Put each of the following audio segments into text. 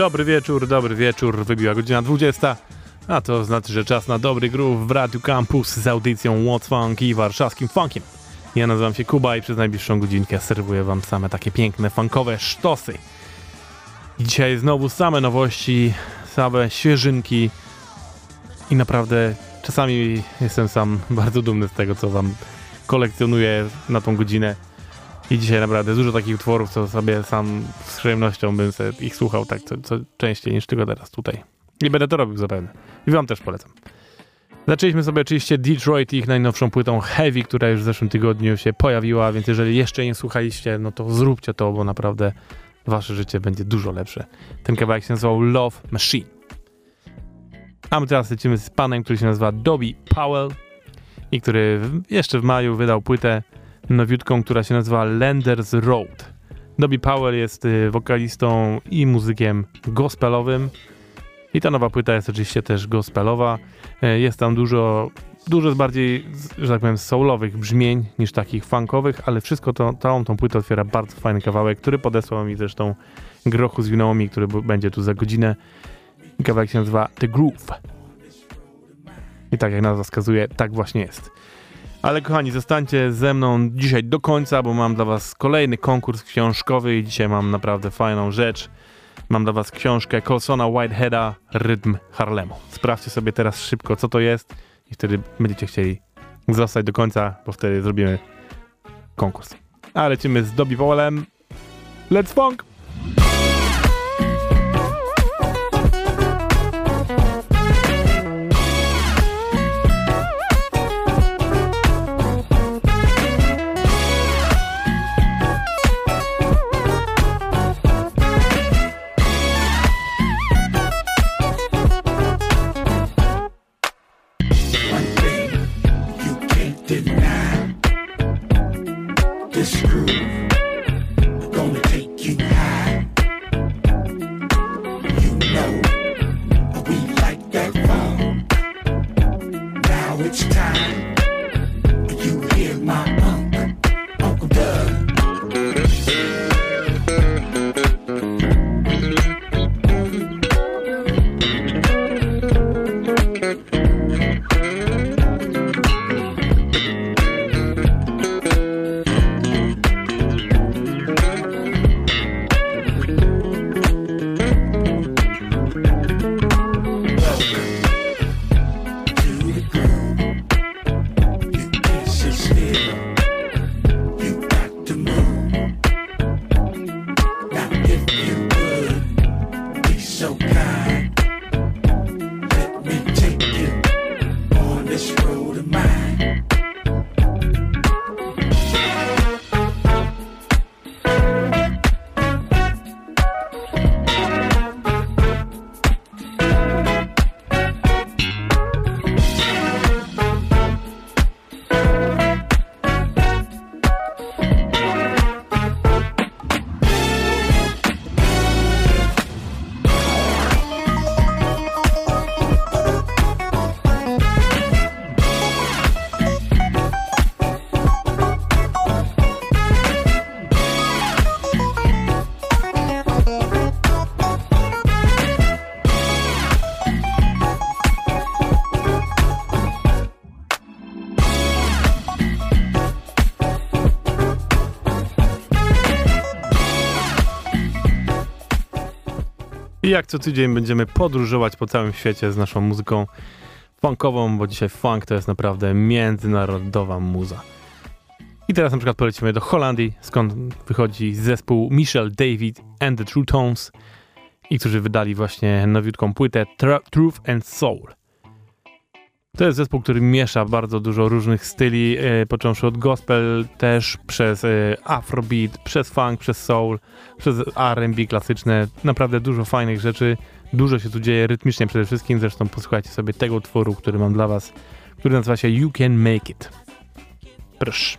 Dobry wieczór, dobry wieczór, wybiła godzina 20. A to znaczy, że czas na dobry groove w Radiu Campus z audycją What's Funk i warszawskim funkiem. Ja nazywam się Kuba i przez najbliższą godzinkę serwuję wam same takie piękne, funkowe sztosy. Dzisiaj znowu same nowości, same świeżynki i naprawdę czasami jestem sam bardzo dumny z tego, co wam kolekcjonuję na tą godzinę. I dzisiaj naprawdę dużo takich utworów, co sobie sam z przyjemnością bym sobie ich słuchał tak co, co częściej niż tylko teraz tutaj. I będę to robił zapewne. I wam też polecam. Zaczęliśmy sobie oczywiście Detroit ich najnowszą płytą Heavy, która już w zeszłym tygodniu się pojawiła, więc jeżeli jeszcze nie słuchaliście, no to zróbcie to, bo naprawdę wasze życie będzie dużo lepsze. Ten kawałek się nazywał Love Machine. A my teraz lecimy z panem, który się nazywa Dobby Powell i który jeszcze w maju wydał płytę nowiutką, która się nazywa Lenders Road. Dobby Powell jest y, wokalistą i muzykiem gospelowym. I ta nowa płyta jest oczywiście też gospelowa. Y, jest tam dużo, dużo bardziej, że tak powiem, soulowych brzmień niż takich funkowych, ale wszystko to, całą tą płytę otwiera bardzo fajny kawałek, który podesłał mi zresztą Grochu z Winomi, który będzie tu za godzinę. Kawałek się nazywa The Groove. I tak jak nazwa wskazuje, tak właśnie jest. Ale kochani, zostańcie ze mną dzisiaj do końca, bo mam dla was kolejny konkurs książkowy i dzisiaj mam naprawdę fajną rzecz. Mam dla was książkę Colsona Whiteheada Rytm Harlemu. Sprawdźcie sobie teraz szybko, co to jest i wtedy będziecie chcieli zostać do końca, bo wtedy zrobimy konkurs. A lecimy z Dobby Powellem. Let's funk! Jak co tydzień będziemy podróżować po całym świecie z naszą muzyką funkową, bo dzisiaj funk to jest naprawdę międzynarodowa muza. I teraz na przykład polecimy do Holandii, skąd wychodzi zespół Michel David and the True Tones i którzy wydali właśnie nowiutką płytę Truth and Soul. To jest zespół, który miesza bardzo dużo różnych styli, e, począwszy od gospel, też przez e, afrobeat, przez funk, przez soul, przez R&B klasyczne. Naprawdę dużo fajnych rzeczy. Dużo się tu dzieje rytmicznie przede wszystkim. Zresztą posłuchajcie sobie tego utworu, który mam dla was, który nazywa się You Can Make It. Proszę.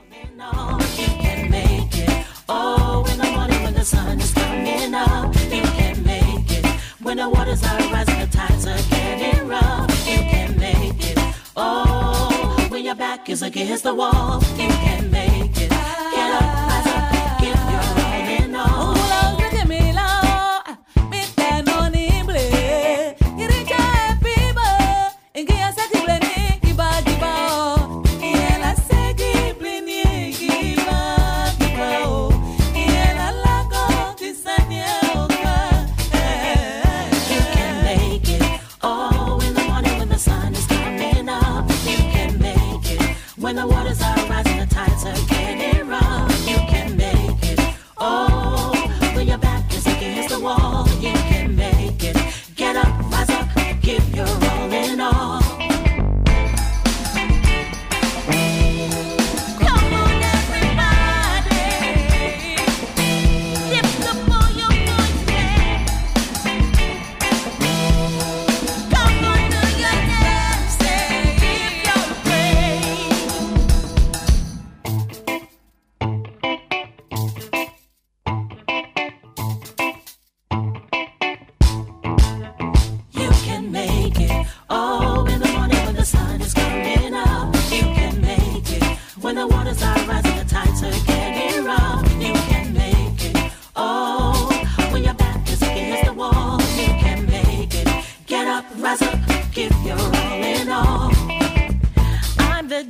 When the waters are rising, back is against the wall, can make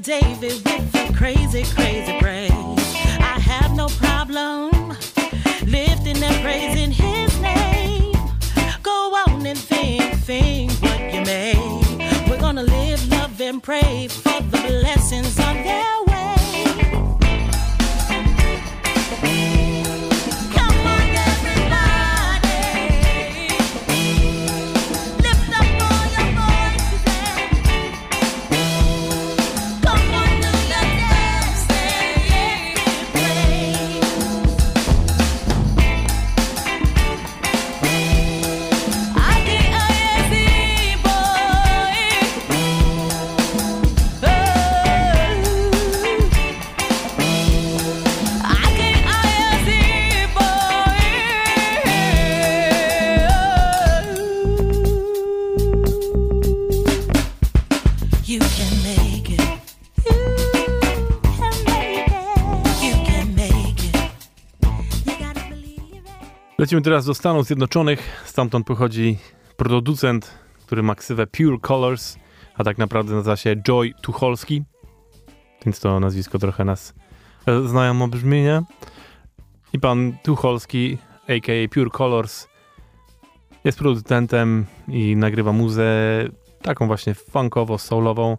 David Lecimy teraz do Stanów Zjednoczonych. Stamtąd pochodzi producent, który ma ksywę Pure Colors, a tak naprawdę nazywa się Joy Tucholski. Więc to nazwisko trochę nas e, znajomo brzmi, nie? I pan Tucholski, a.k.a. Pure Colors, jest producentem i nagrywa muzę taką właśnie funkowo-soulową,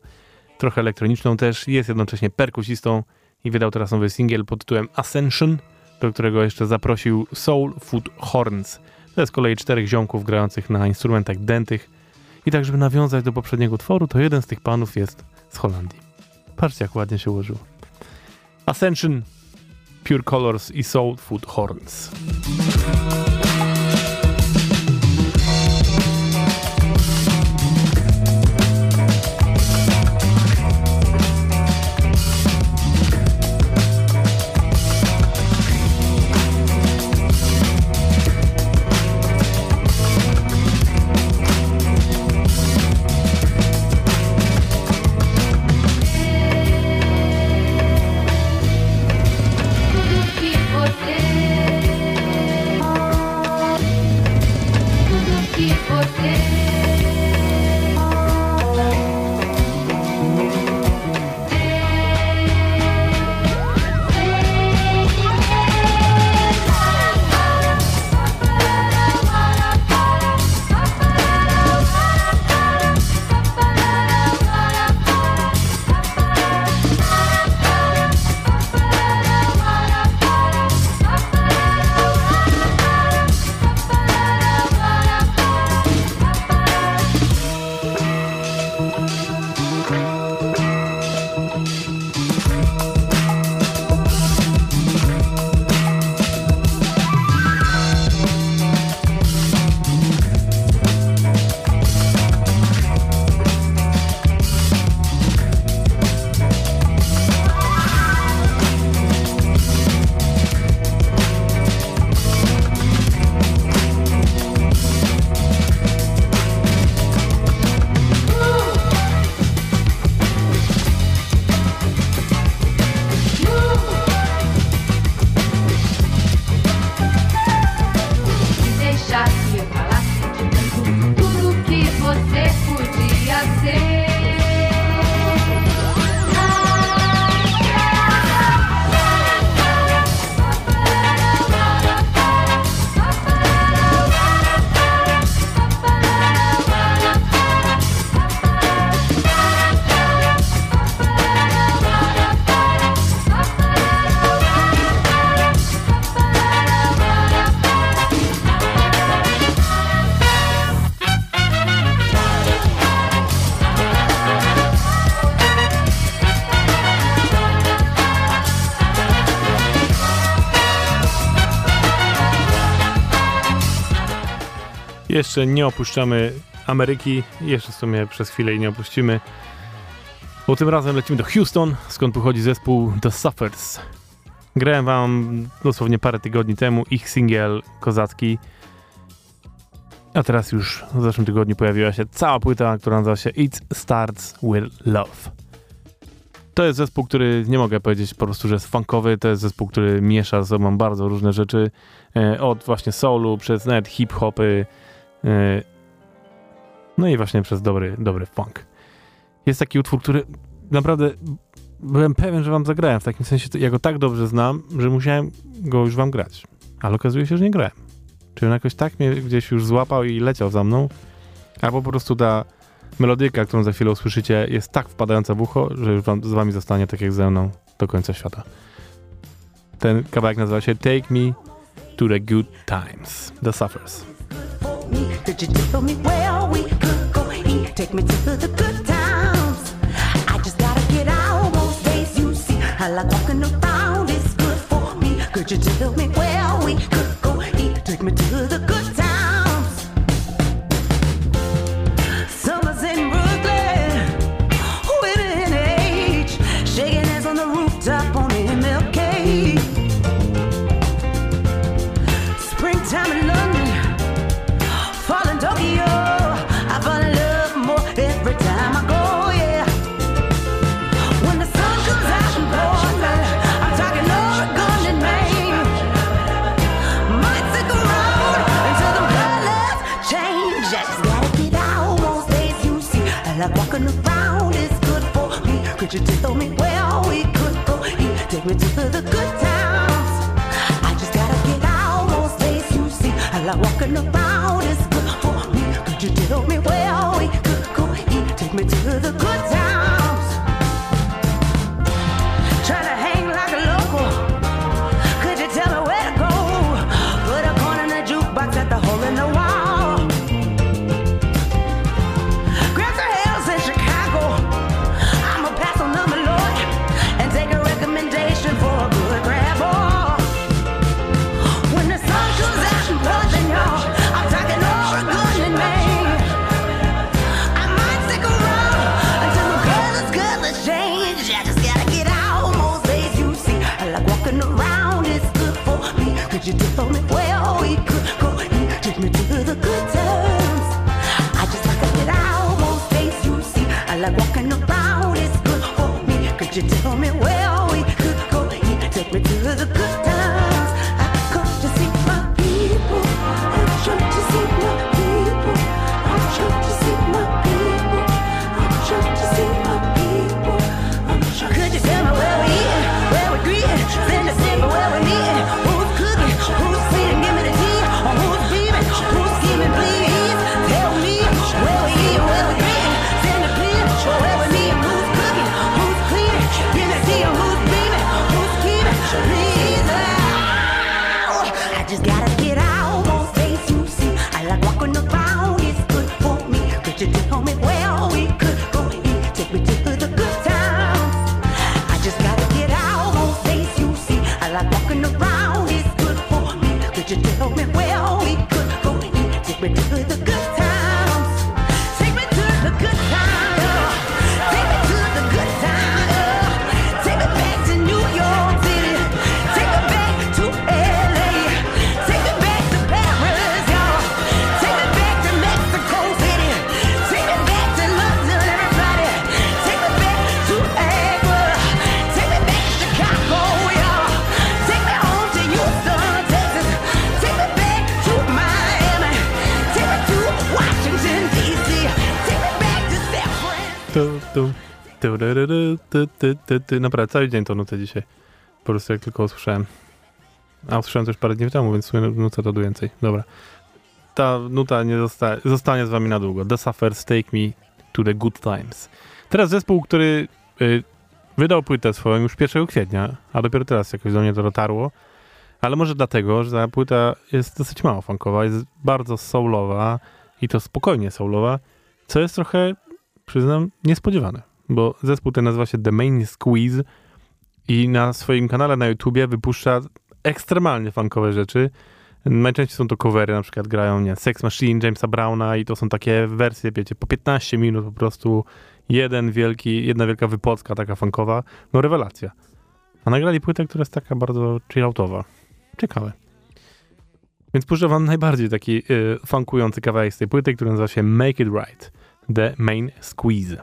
trochę elektroniczną też. Jest jednocześnie perkusistą i wydał teraz nowy singiel pod tytułem Ascension, do którego jeszcze zaprosił Soul Food Horns. To jest kolei czterech ziomków grających na instrumentach dętych. I tak, żeby nawiązać do poprzedniego utworu, to jeden z tych panów jest z Holandii. Patrzcie, jak ładnie się ułożyło. Ascension, Pure Colors i Soul Food Horns. Jeszcze nie opuszczamy Ameryki, jeszcze w sumie przez chwilę nie opuścimy, bo tym razem lecimy do Houston, skąd pochodzi zespół The Suffers. Grałem wam dosłownie parę tygodni temu ich singiel kozacki, a teraz już w zeszłym tygodniu pojawiła się cała płyta, która nazywa się It Starts With Love. To jest zespół, który nie mogę powiedzieć po prostu, że jest funkowy, to jest zespół, który miesza ze sobą bardzo różne rzeczy, e, od właśnie soulu, przez nawet hip-hopy, no i właśnie przez dobry, dobry funk. Jest taki utwór, który naprawdę byłem pewien, że wam zagrałem, w takim sensie, ja go tak dobrze znam, że musiałem go już wam grać, ale okazuje się, że nie grałem. Czy on jakoś tak mnie gdzieś już złapał i leciał za mną, albo po prostu ta melodyka, którą za chwilę usłyszycie, jest tak wpadająca w ucho, że już wam, z wami zostanie tak jak ze mną do końca świata. Ten kawałek nazywa się Take Me to the Good Times. The Suffers. Could you tell me where we could go eat? Take me to the good times. I just gotta get out most days. You see, I like walking around. It's good for me. Could you tell me where we could go eat? Take me to the good times. looking around is good for me. Could you just me where we could go? He Take me to the, the good times. I just gotta get out on days you see. I like walking around is good for me. Could you tell me where we could go? He Take me to the good times. like walking around is good for me. Could you tell me where? ty, ty, ty, ty. Naprawdę, cały dzień to nucę dzisiaj. Po prostu jak tylko usłyszałem. A usłyszałem też parę dni temu, więc nucę to więcej. Dobra. Ta nuta nie zosta zostanie z wami na długo. The Suffers Take Me to the Good Times. Teraz zespół, który y, wydał płytę swoją już 1 kwietnia, a dopiero teraz jakoś do mnie to dotarło. Ale może dlatego, że ta płyta jest dosyć mało funkowa, jest bardzo soulowa i to spokojnie soulowa, co jest trochę, przyznam, niespodziewane bo zespół ten nazywa się The Main Squeeze i na swoim kanale na YouTubie wypuszcza ekstremalnie funkowe rzeczy. Najczęściej są to covery, na przykład grają nie, Sex Machine, Jamesa Browna i to są takie wersje, wiecie, po 15 minut po prostu jeden wielki, jedna wielka wypocka taka funkowa. No rewelacja. A nagrali płytę, która jest taka bardzo chilloutowa. Ciekawe. Więc puszczę wam najbardziej taki y, funkujący kawałek z tej płyty, który nazywa się Make It Right. The Main Squeeze.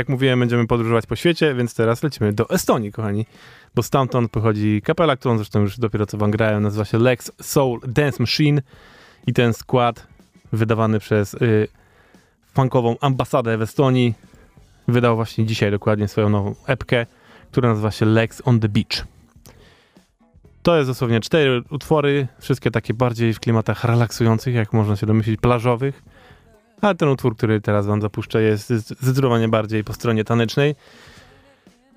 Jak mówiłem, będziemy podróżować po świecie, więc teraz lecimy do Estonii, kochani. Bo stamtąd pochodzi kapela, którą zresztą już dopiero co wam grałem, nazywa się Lex Soul Dance Machine. I ten skład wydawany przez y, funkową ambasadę w Estonii wydał właśnie dzisiaj dokładnie swoją nową epkę, która nazywa się Lex on the Beach. To jest dosłownie cztery utwory, wszystkie takie bardziej w klimatach relaksujących, jak można się domyślić, plażowych. Ale ten utwór, który teraz wam zapuszczę, jest zdecydowanie bardziej po stronie tanecznej.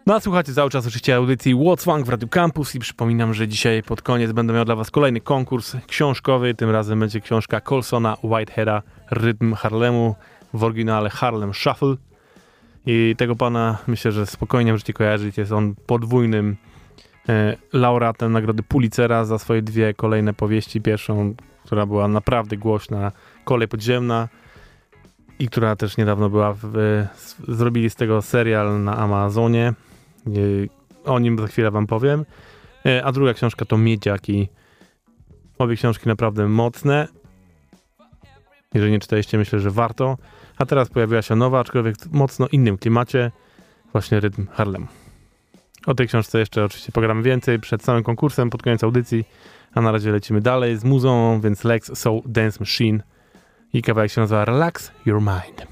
No a słuchacie cały czas oczywiście audycji What's Funk w Radio Campus i przypominam, że dzisiaj pod koniec będę miał dla was kolejny konkurs książkowy. Tym razem będzie książka Colsona Whiteheada Rytm Harlemu w oryginale Harlem Shuffle. I tego pana myślę, że spokojnie możecie kojarzyć. Jest on podwójnym e, laureatem nagrody Pulitzera za swoje dwie kolejne powieści. Pierwszą, która była naprawdę głośna, Kolej Podziemna i która też niedawno była, w, zrobili z tego serial na Amazonie. I o nim za chwilę wam powiem. E, A druga książka to Miedziaki. Obie książki naprawdę mocne. Jeżeli nie czytaliście, myślę, że warto. A teraz pojawiła się nowa, aczkolwiek w mocno innym klimacie. Właśnie Rytm Harlem. O tej książce jeszcze oczywiście pogadamy więcej przed samym konkursem, pod koniec audycji. A na razie lecimy dalej z muzą, więc Lex Soul Dance Machine. I kawałek się nazywa Relax Your Mind.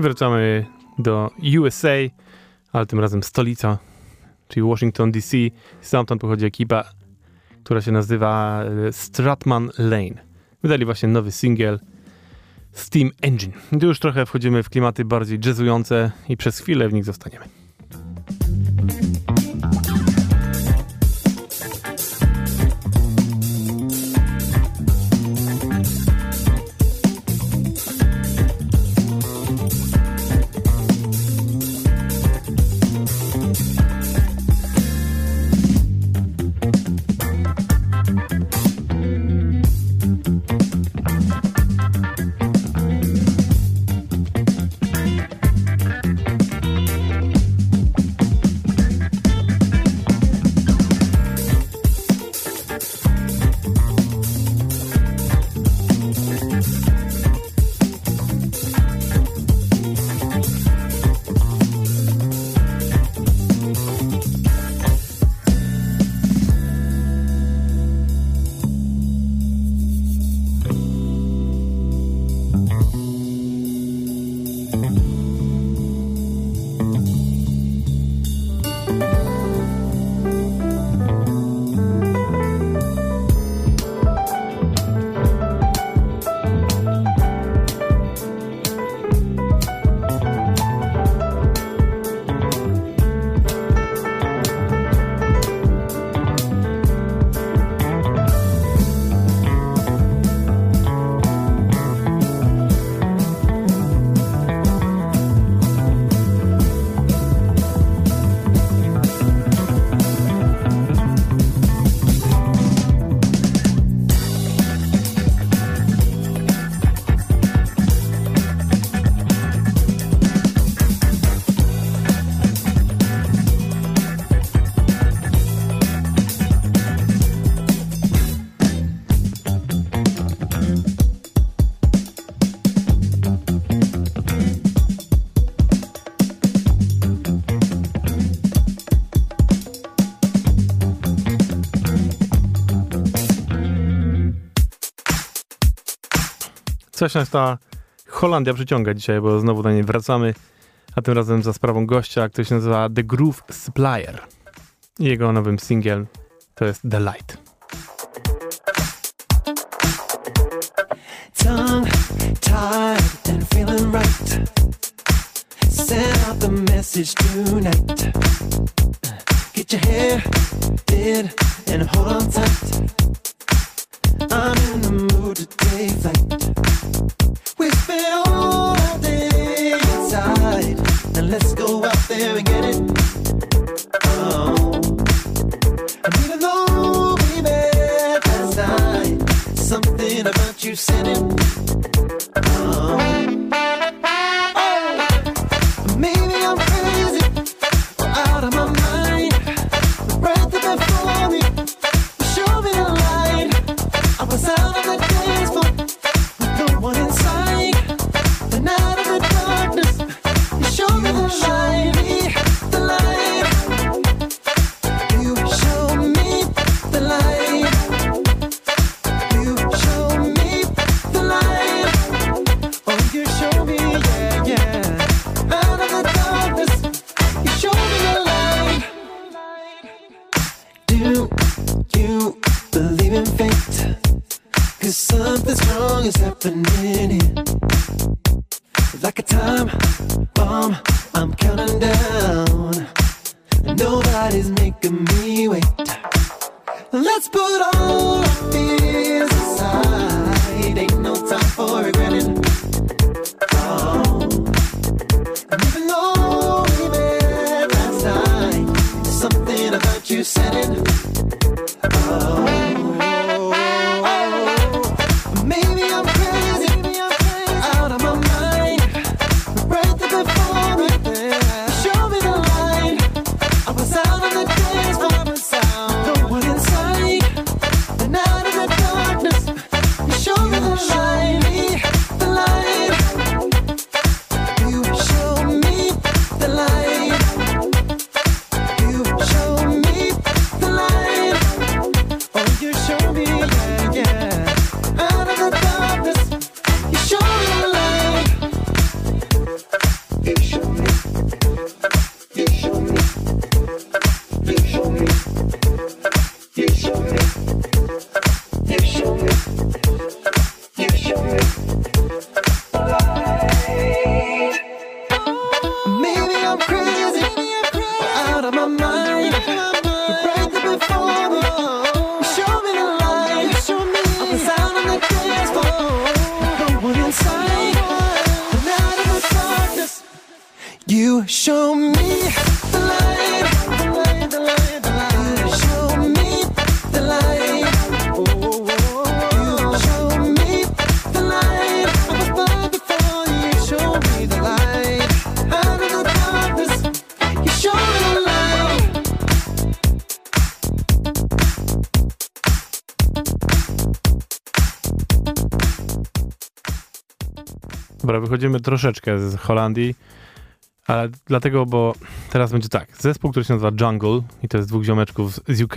Wracamy do USA, ale tym razem stolica, czyli Washington DC. Stamtąd pochodzi ekipa, która się nazywa e, Stratman Lane. Wydali właśnie nowy singiel Steam Engine. Tu już trochę wchodzimy w klimaty bardziej jazzujące i przez chwilę w nich zostaniemy. Coś nas ta Holandia przyciąga dzisiaj, bo znowu do niej wracamy, a tym razem za sprawą gościa, który się nazywa The Groove Supplier. Jego nowym singiel to jest The Light. tongue tied and feeling right. Send out the message tonight. Get your hair did and hold on tight. Something about you said it. Oh. I was wychodzimy troszeczkę z Holandii, ale dlatego, bo teraz będzie tak. Zespół, który się nazywa Jungle i to jest dwóch ziomeczków z- UK,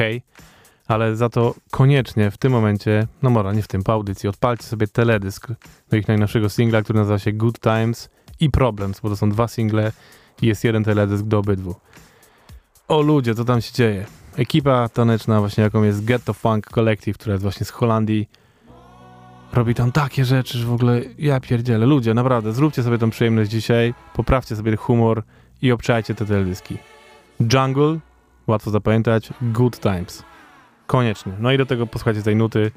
ale za to koniecznie w tym momencie, no może nie w tym, po audycji, odpalcie sobie teledysk do ich najnowszego singla, który nazywa się Good Times i Problems, bo to są dwa single i jest jeden teledysk do obydwu. O ludzie, co tam się dzieje? Ekipa taneczna właśnie, jaką jest Ghetto Funk Collective, która jest właśnie z Holandii, robi tam takie rzeczy, że w ogóle ja pierdzielę. Ludzie, naprawdę, zróbcie sobie tą przyjemność dzisiaj, poprawcie sobie humor i obczajcie te teledyski. Jungle, łatwo zapamiętać, Good Times. Koniecznie. No i do tego posłuchajcie tej nuty.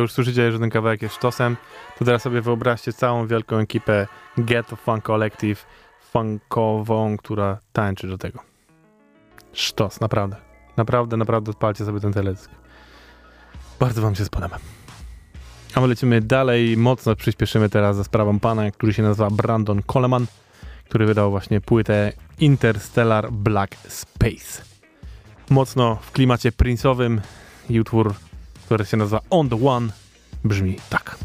Już słyszycie, że ten kawałek jest sztosem. To teraz sobie wyobraźcie całą wielką ekipę Ghetto Funk Collective funkową, która tańczy do tego. Sztos, naprawdę. Naprawdę, naprawdę odpalcie sobie ten teledysk. Bardzo wam się spodoba. A my lecimy dalej, mocno przyspieszymy teraz za sprawą pana, który się nazywa Brandon Coleman, który wydał właśnie płytę Interstellar Black Space. Mocno w klimacie prince'owym i utwór, który się nazywa On The One, brzmi tak.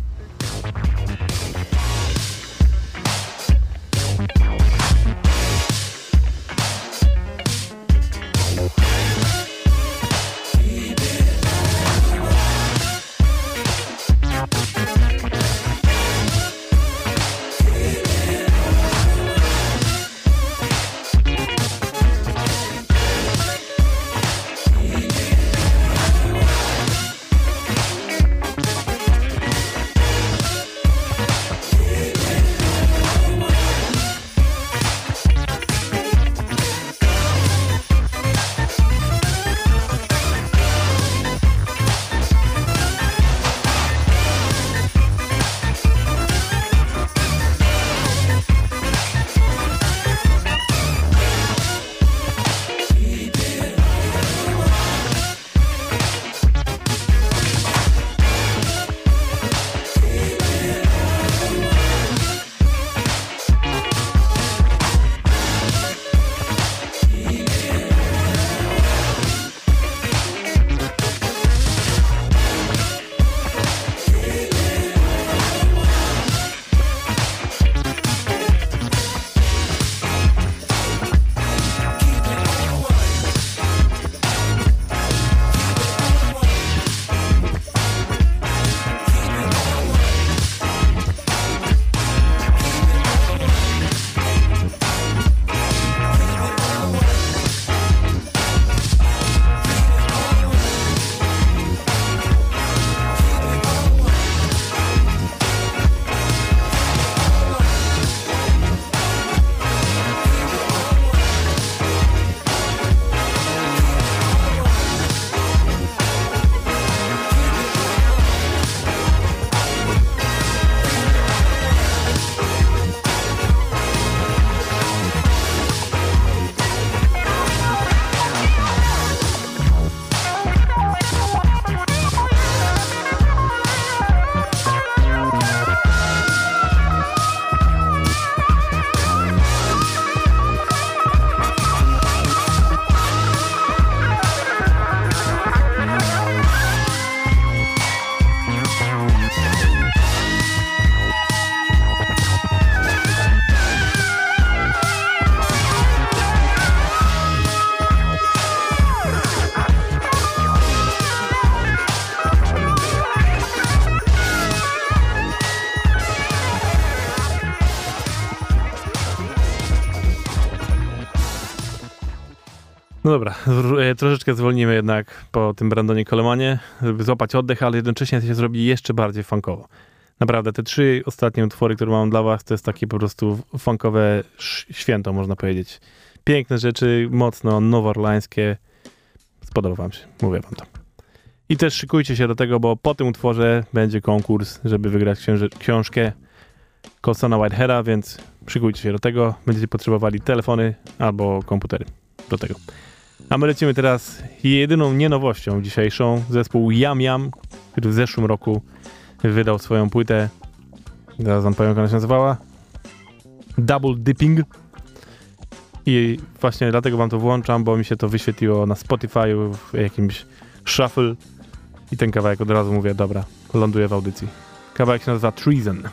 No dobra, e, troszeczkę zwolnimy jednak po tym Brandonie Colemanie, żeby złapać oddech, ale jednocześnie się zrobi jeszcze bardziej funkowo. Naprawdę, te trzy ostatnie utwory, które mam dla was, to jest takie po prostu funkowe święto, można powiedzieć. Piękne rzeczy, mocno noworlańskie. Spodoba wam się, mówię wam to. I też szykujcie się do tego, bo po tym utworze będzie konkurs, żeby wygrać książkę Colsona Whiteheada, więc szykujcie się do tego. Będziecie potrzebowali telefony albo komputery do tego. A my lecimy teraz jedyną nienowością dzisiejszą. Zespół Yam Yam, który w zeszłym roku wydał swoją płytę. Zaraz wam powiem, jak ona się nazywała. Double Dipping. I właśnie dlatego wam to włączam, bo mi się to wyświetliło na Spotify'u w jakimś shuffle. I ten kawałek od razu mówię, dobra, ląduje w audycji. Kawałek się nazywa Treason.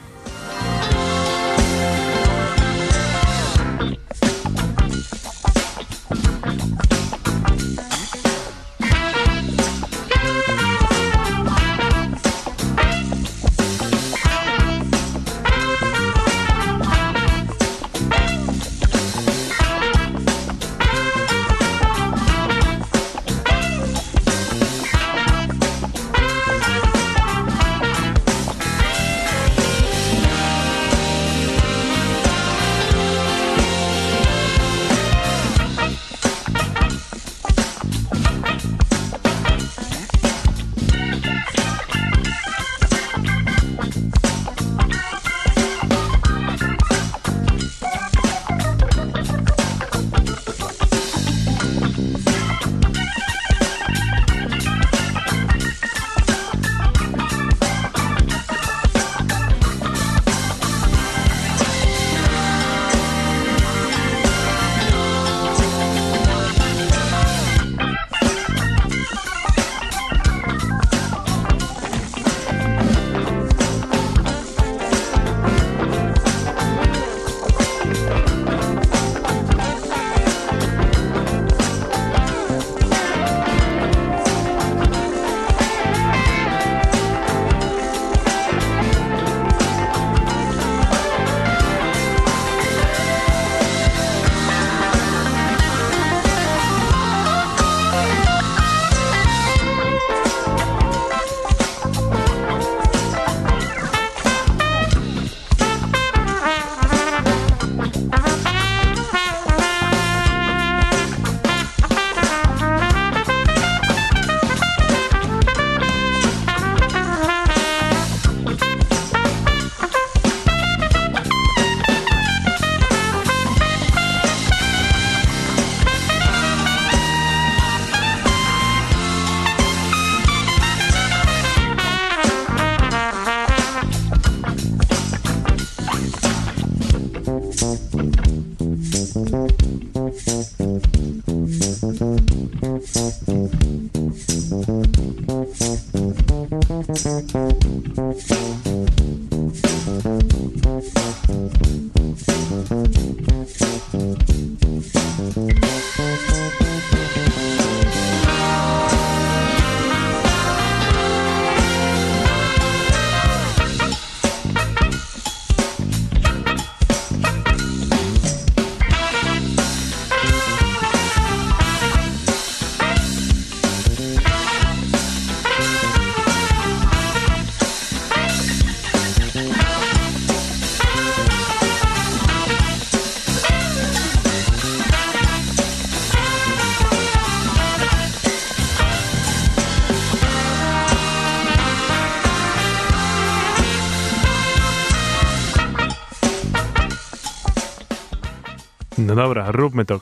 Dobra, róbmy to.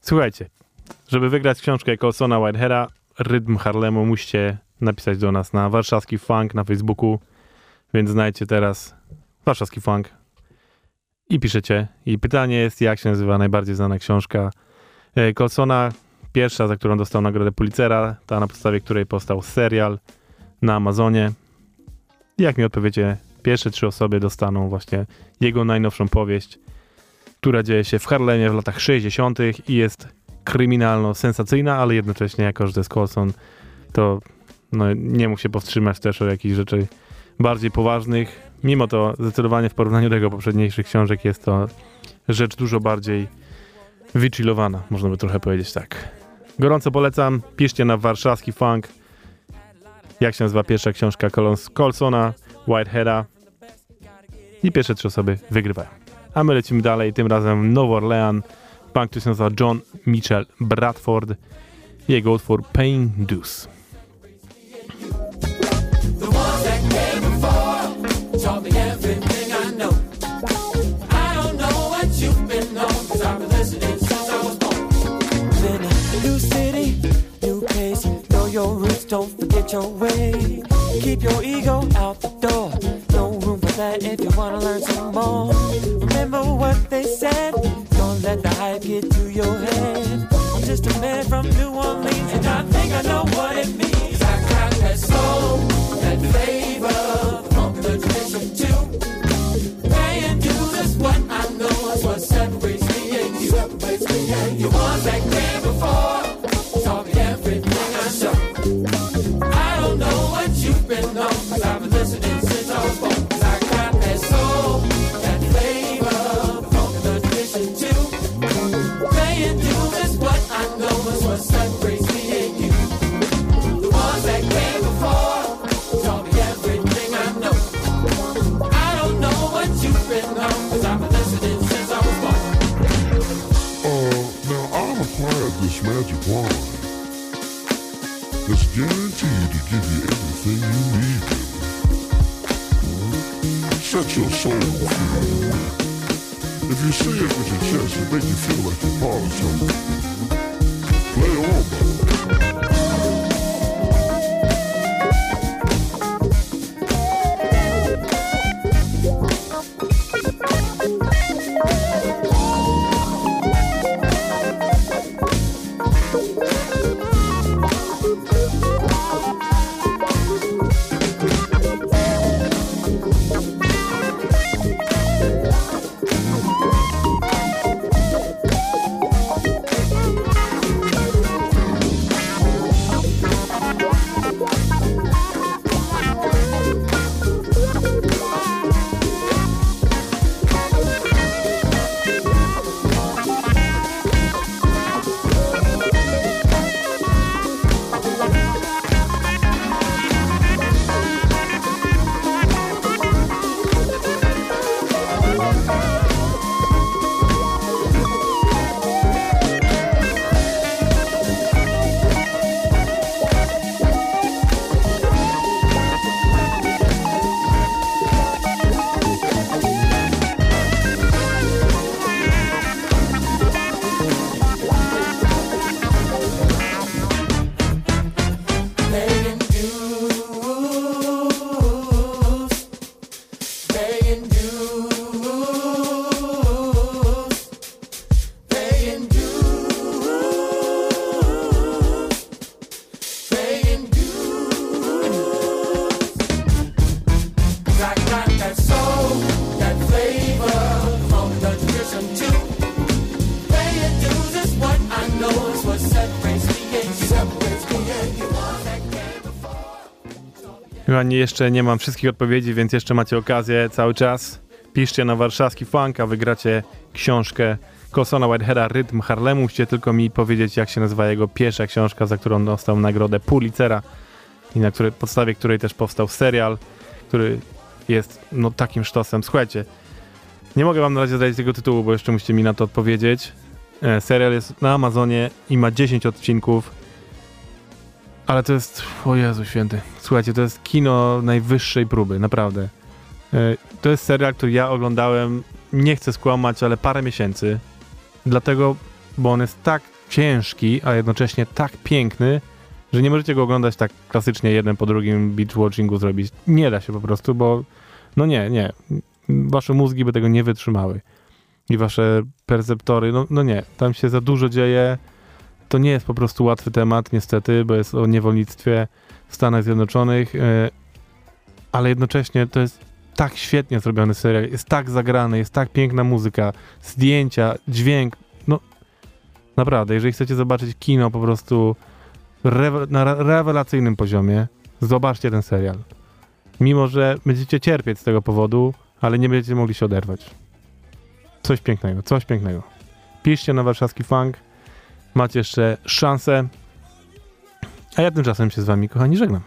Słuchajcie, żeby wygrać książkę Colsona Whiteheada, Rytm Harlemu, musicie napisać do nas na warszawski funk na Facebooku, więc znajdźcie teraz warszawski funk i piszecie. I pytanie jest, jak się nazywa najbardziej znana książka e, Colsona, pierwsza, za którą dostał nagrodę Pulitzera, ta na podstawie której powstał serial na Amazonie. Jak mi odpowiecie, pierwsze trzy osoby dostaną właśnie jego najnowszą powieść, która dzieje się w Harlemie w latach 60. i jest kryminalno-sensacyjna, ale jednocześnie, jako że to jest Colson, to no, nie mógł się powstrzymać też o jakichś rzeczy bardziej poważnych. Mimo to zdecydowanie w porównaniu do jego poprzedniejszych książek jest to rzecz dużo bardziej wychillowana, można by trochę powiedzieć tak. Gorąco polecam, piszcie na warszawski funk. Jak się nazywa pierwsza książka Colsona, Whiteheada. I pierwsze trzy osoby wygrywają. A my lecimy dalej, tym razem New Orleans. Punk, który się nazywa John Mitchell Bradford. Jego utwór your roots, don't forget your way. Keep your ego out the door. That if you wanna learn some more. Remember what they said. Don't let the hype get to your head. I'm just a man from New Orleans, and I think I know what it means. I got that soul, that flavor, from the tradition too. Paying dues what I know is what separates me and you. Separates me and you. Ones that came before Set your soul free. If you say it with your chest, it make you feel like you're part of something. Nie, jeszcze nie mam wszystkich odpowiedzi, więc jeszcze macie okazję cały czas. Piszcie na warszawski funk, a wygracie książkę Colsona Whiteheada Rytm Harlemu. Musicie tylko mi powiedzieć, jak się nazywa jego pierwsza książka, za którą dostał nagrodę Pulitzera i na której, podstawie której też powstał serial, który jest no takim sztosem. Słuchajcie, nie mogę wam na razie zdać tego tytułu, bo jeszcze musicie mi na to odpowiedzieć. E, serial jest na Amazonie i ma 10 odcinków. Ale to jest, o Jezu święty, słuchajcie, to jest kino najwyższej próby, naprawdę. E, To jest serial, który ja oglądałem, nie chcę skłamać, ale parę miesięcy. Dlatego, bo on jest tak ciężki, a jednocześnie tak piękny, że nie możecie go oglądać tak klasycznie jeden po drugim beach watchingu zrobić. Nie da się po prostu, bo no nie, nie. Wasze mózgi by tego nie wytrzymały. I wasze perceptory, no, no nie. Tam się za dużo dzieje. To nie jest po prostu łatwy temat, niestety, bo jest o niewolnictwie w Stanach Zjednoczonych, e, ale jednocześnie to jest tak świetnie zrobiony serial, jest tak zagrany, jest tak piękna muzyka, zdjęcia, dźwięk, no naprawdę, jeżeli chcecie zobaczyć kino po prostu na re- rewelacyjnym poziomie, zobaczcie ten serial. Mimo, że będziecie cierpieć z tego powodu, ale nie będziecie mogli się oderwać. Coś pięknego, coś pięknego. Piszcie na warszawski funk, macie jeszcze szansę. A ja tymczasem się z wami, kochani, żegnam.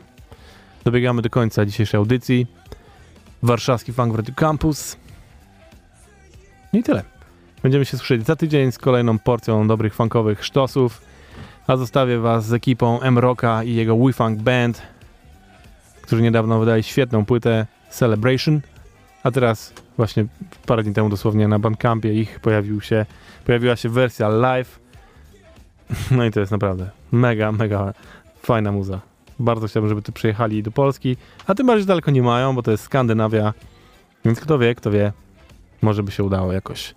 Dobiegamy do końca dzisiejszej audycji. Warszawski Funk Radio Campus. No I tyle. Będziemy się słyszeć za tydzień z kolejną porcją dobrych funkowych sztosów. A zostawię was z ekipą M-Rocka i jego We-Funk Band, którzy niedawno wydali świetną płytę Celebration. A teraz właśnie parę dni temu dosłownie na Bandcampie ich pojawił się, pojawiła się wersja live. No i to jest naprawdę mega, mega fajna muza. Bardzo chciałbym, żeby tu przyjechali do Polski, a tym bardziej daleko nie mają, bo to jest Skandynawia. Więc kto wie, kto wie, może by się udało jakoś.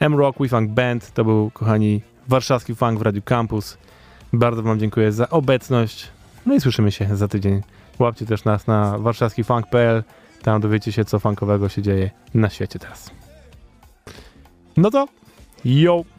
M-Rock We Funk Band to był, kochani, warszawski funk w Radio Campus. Bardzo wam dziękuję za obecność. No i słyszymy się za tydzień. Łapcie też nas na warszawskifunk.pl. Tam dowiecie się, co funkowego się dzieje na świecie teraz. No to, yo!